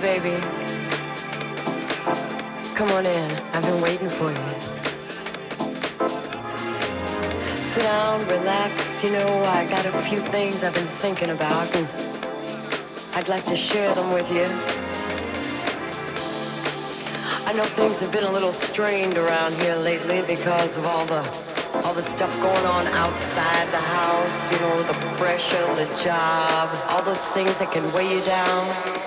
Baby. Come on in. I've been waiting for you. Sit down, relax. You know, I got a few things I've been thinking about, and I'd like to share them with you. I know things have been a little strained around here lately because of all the all the stuff going on outside the house, you know, the pressure, the job, all those things that can weigh you down.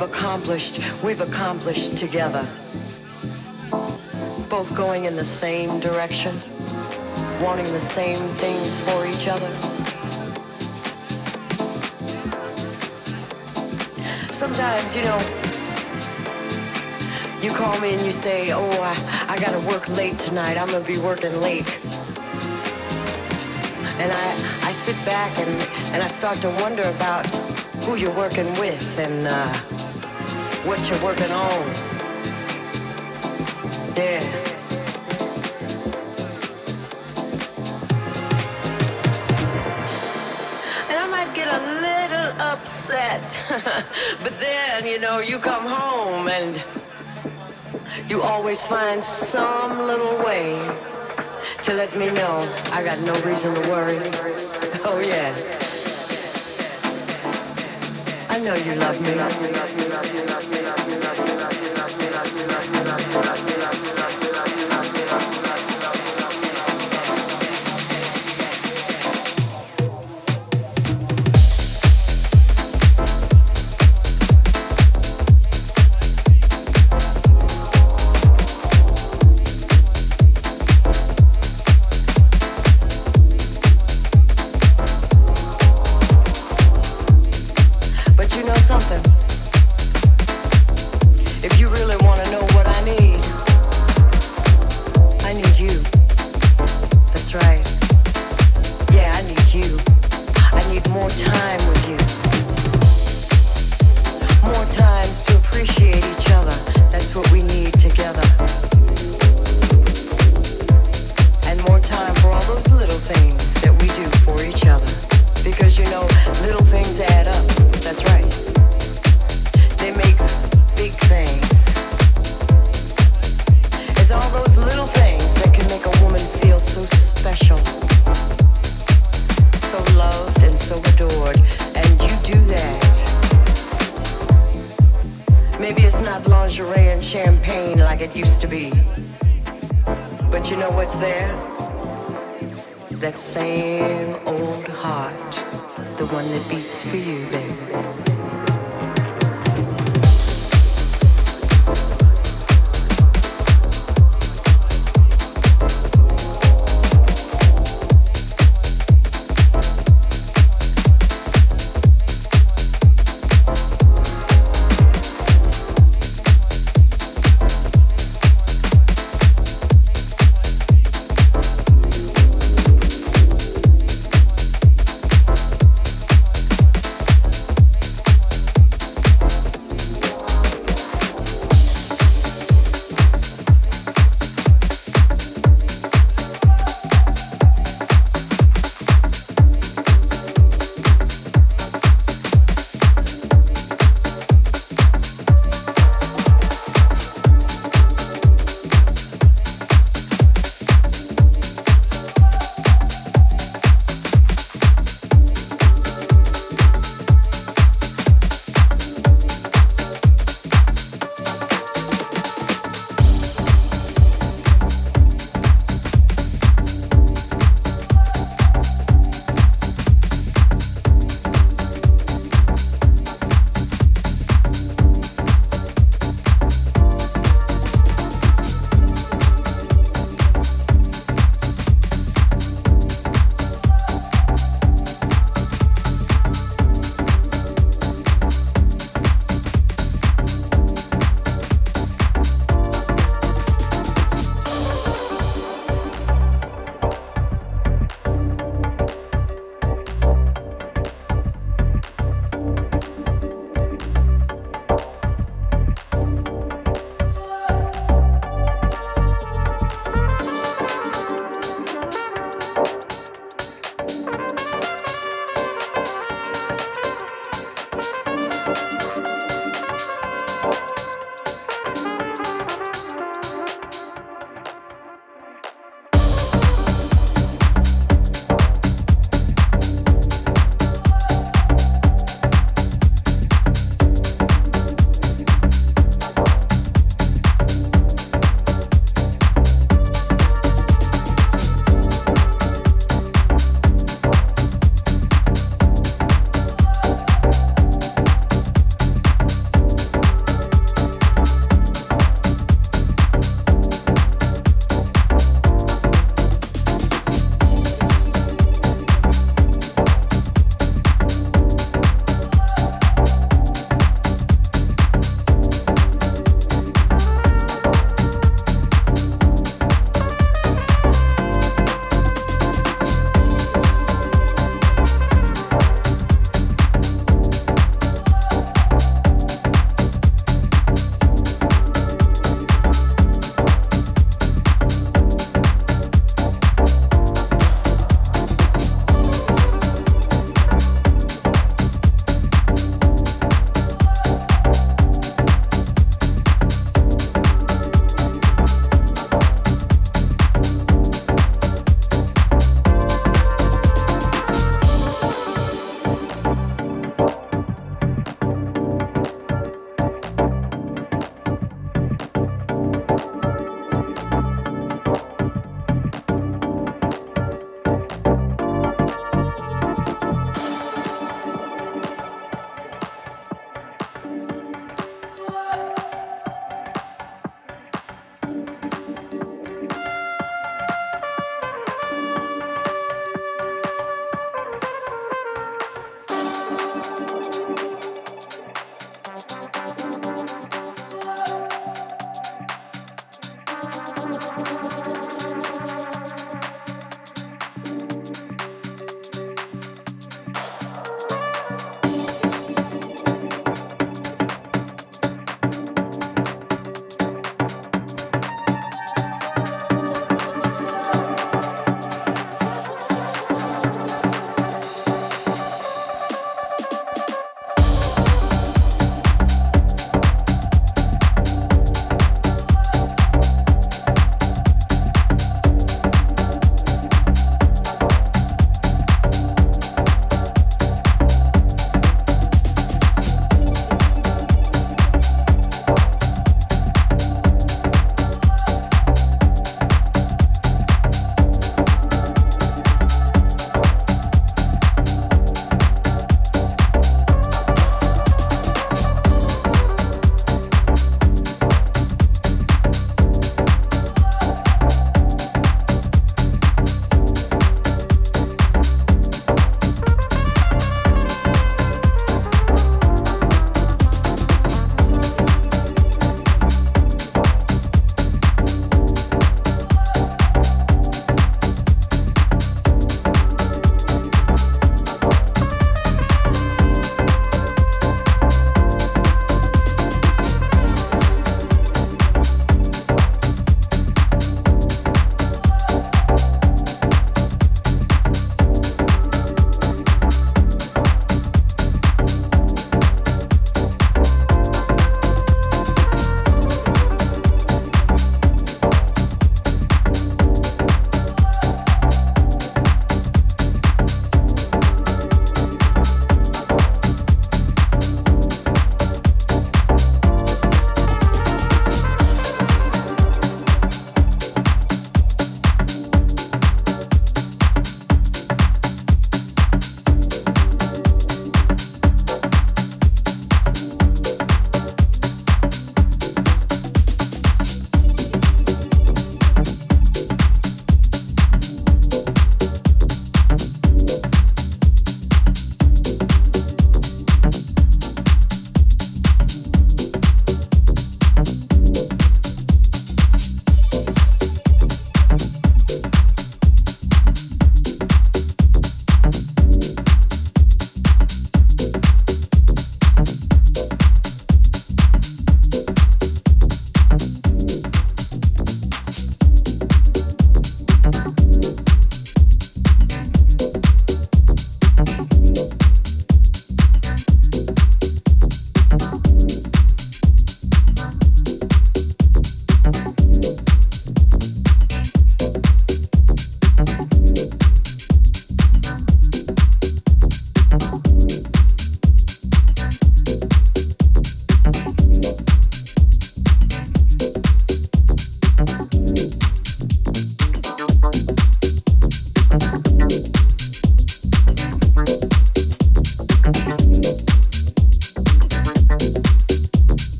Accomplished, we've accomplished together. Both going in the same direction, wanting the same things for each other. Sometimes, you know, you call me and you say, oh, I, I gotta work late tonight, I'm gonna be working late. And I, I sit back and, and I start to wonder about who you're working with and uh, what you're working on. Yeah. And I might get a little upset, but then, you know, you come home and you always find some little way to let me know I got no reason to worry. Oh, yeah. I know you love me. for you.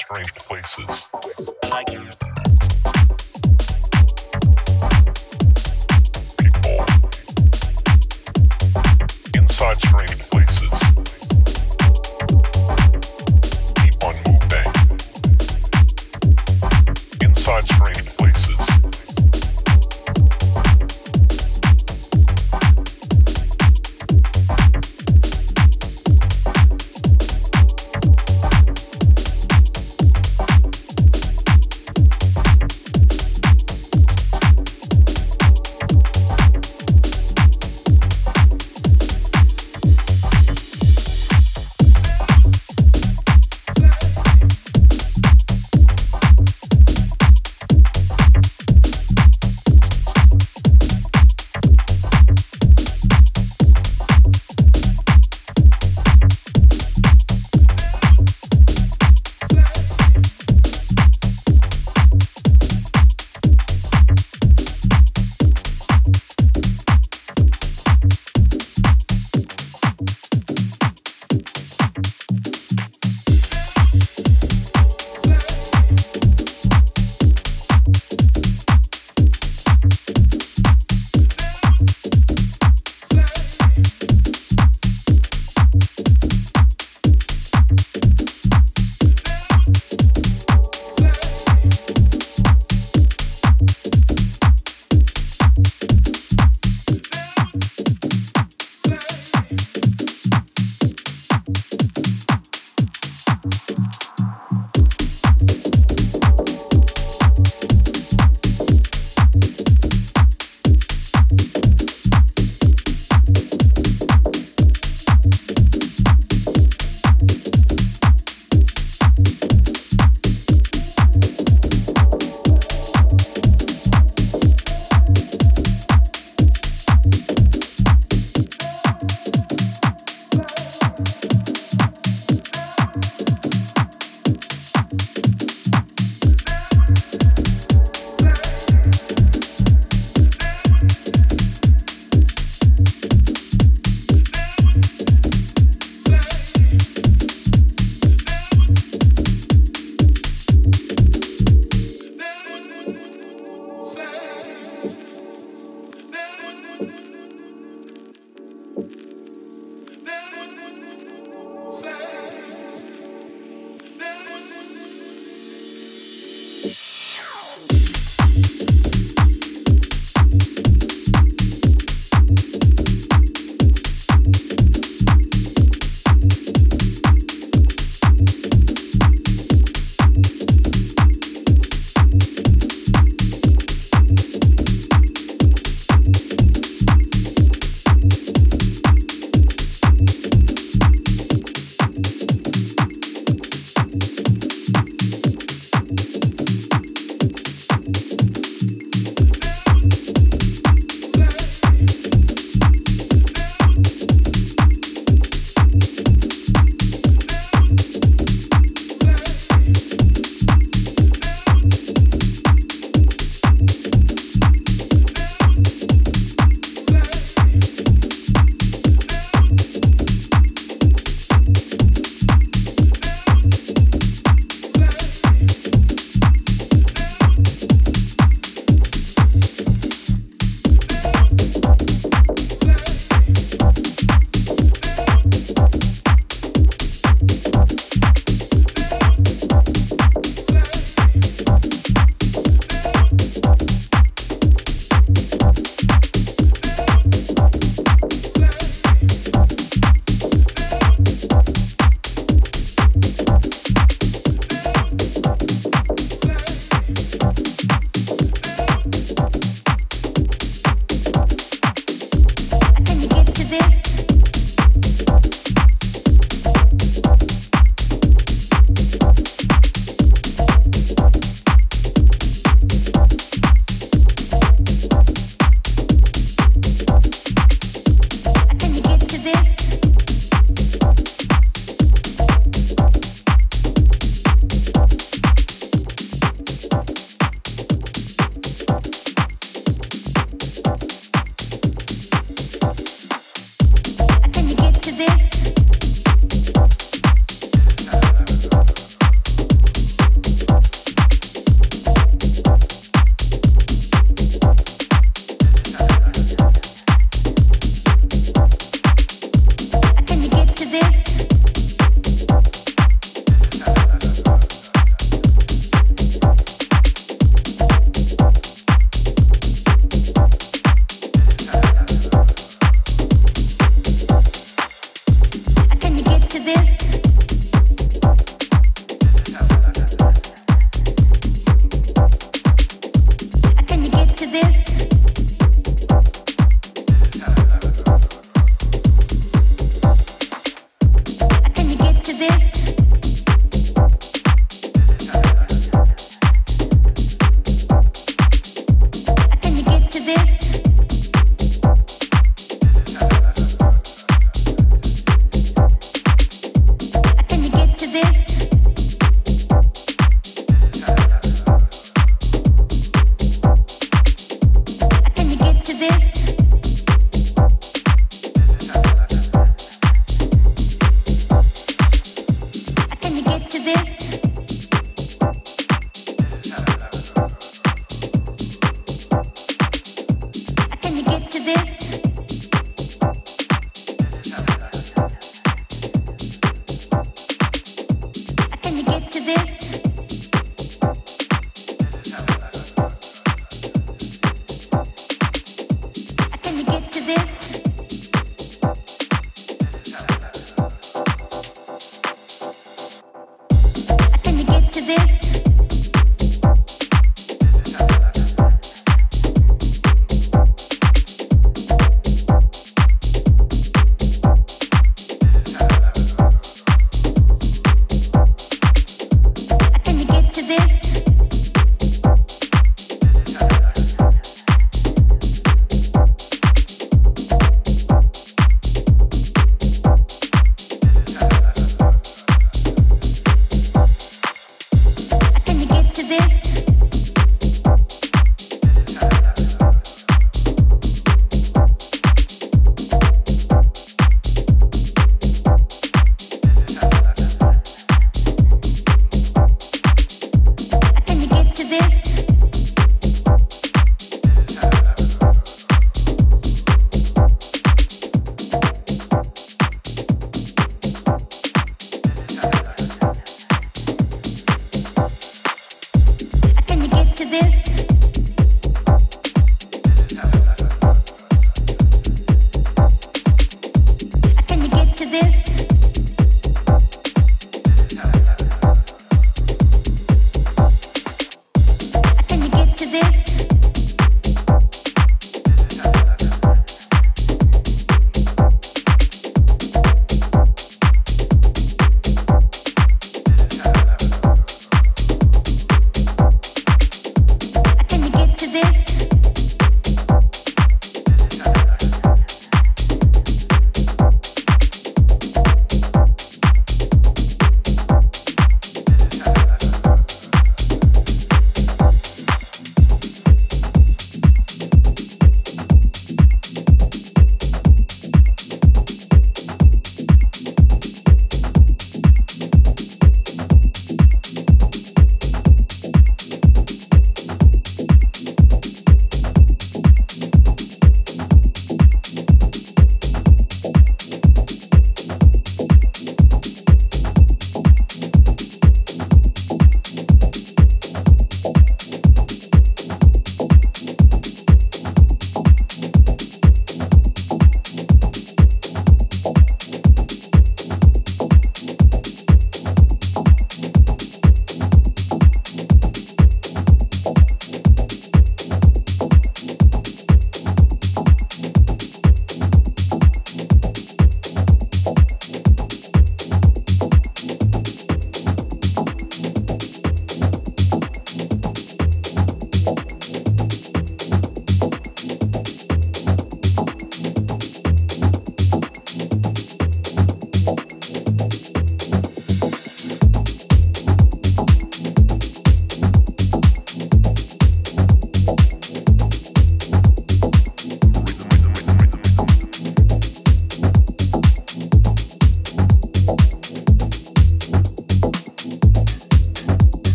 strange places.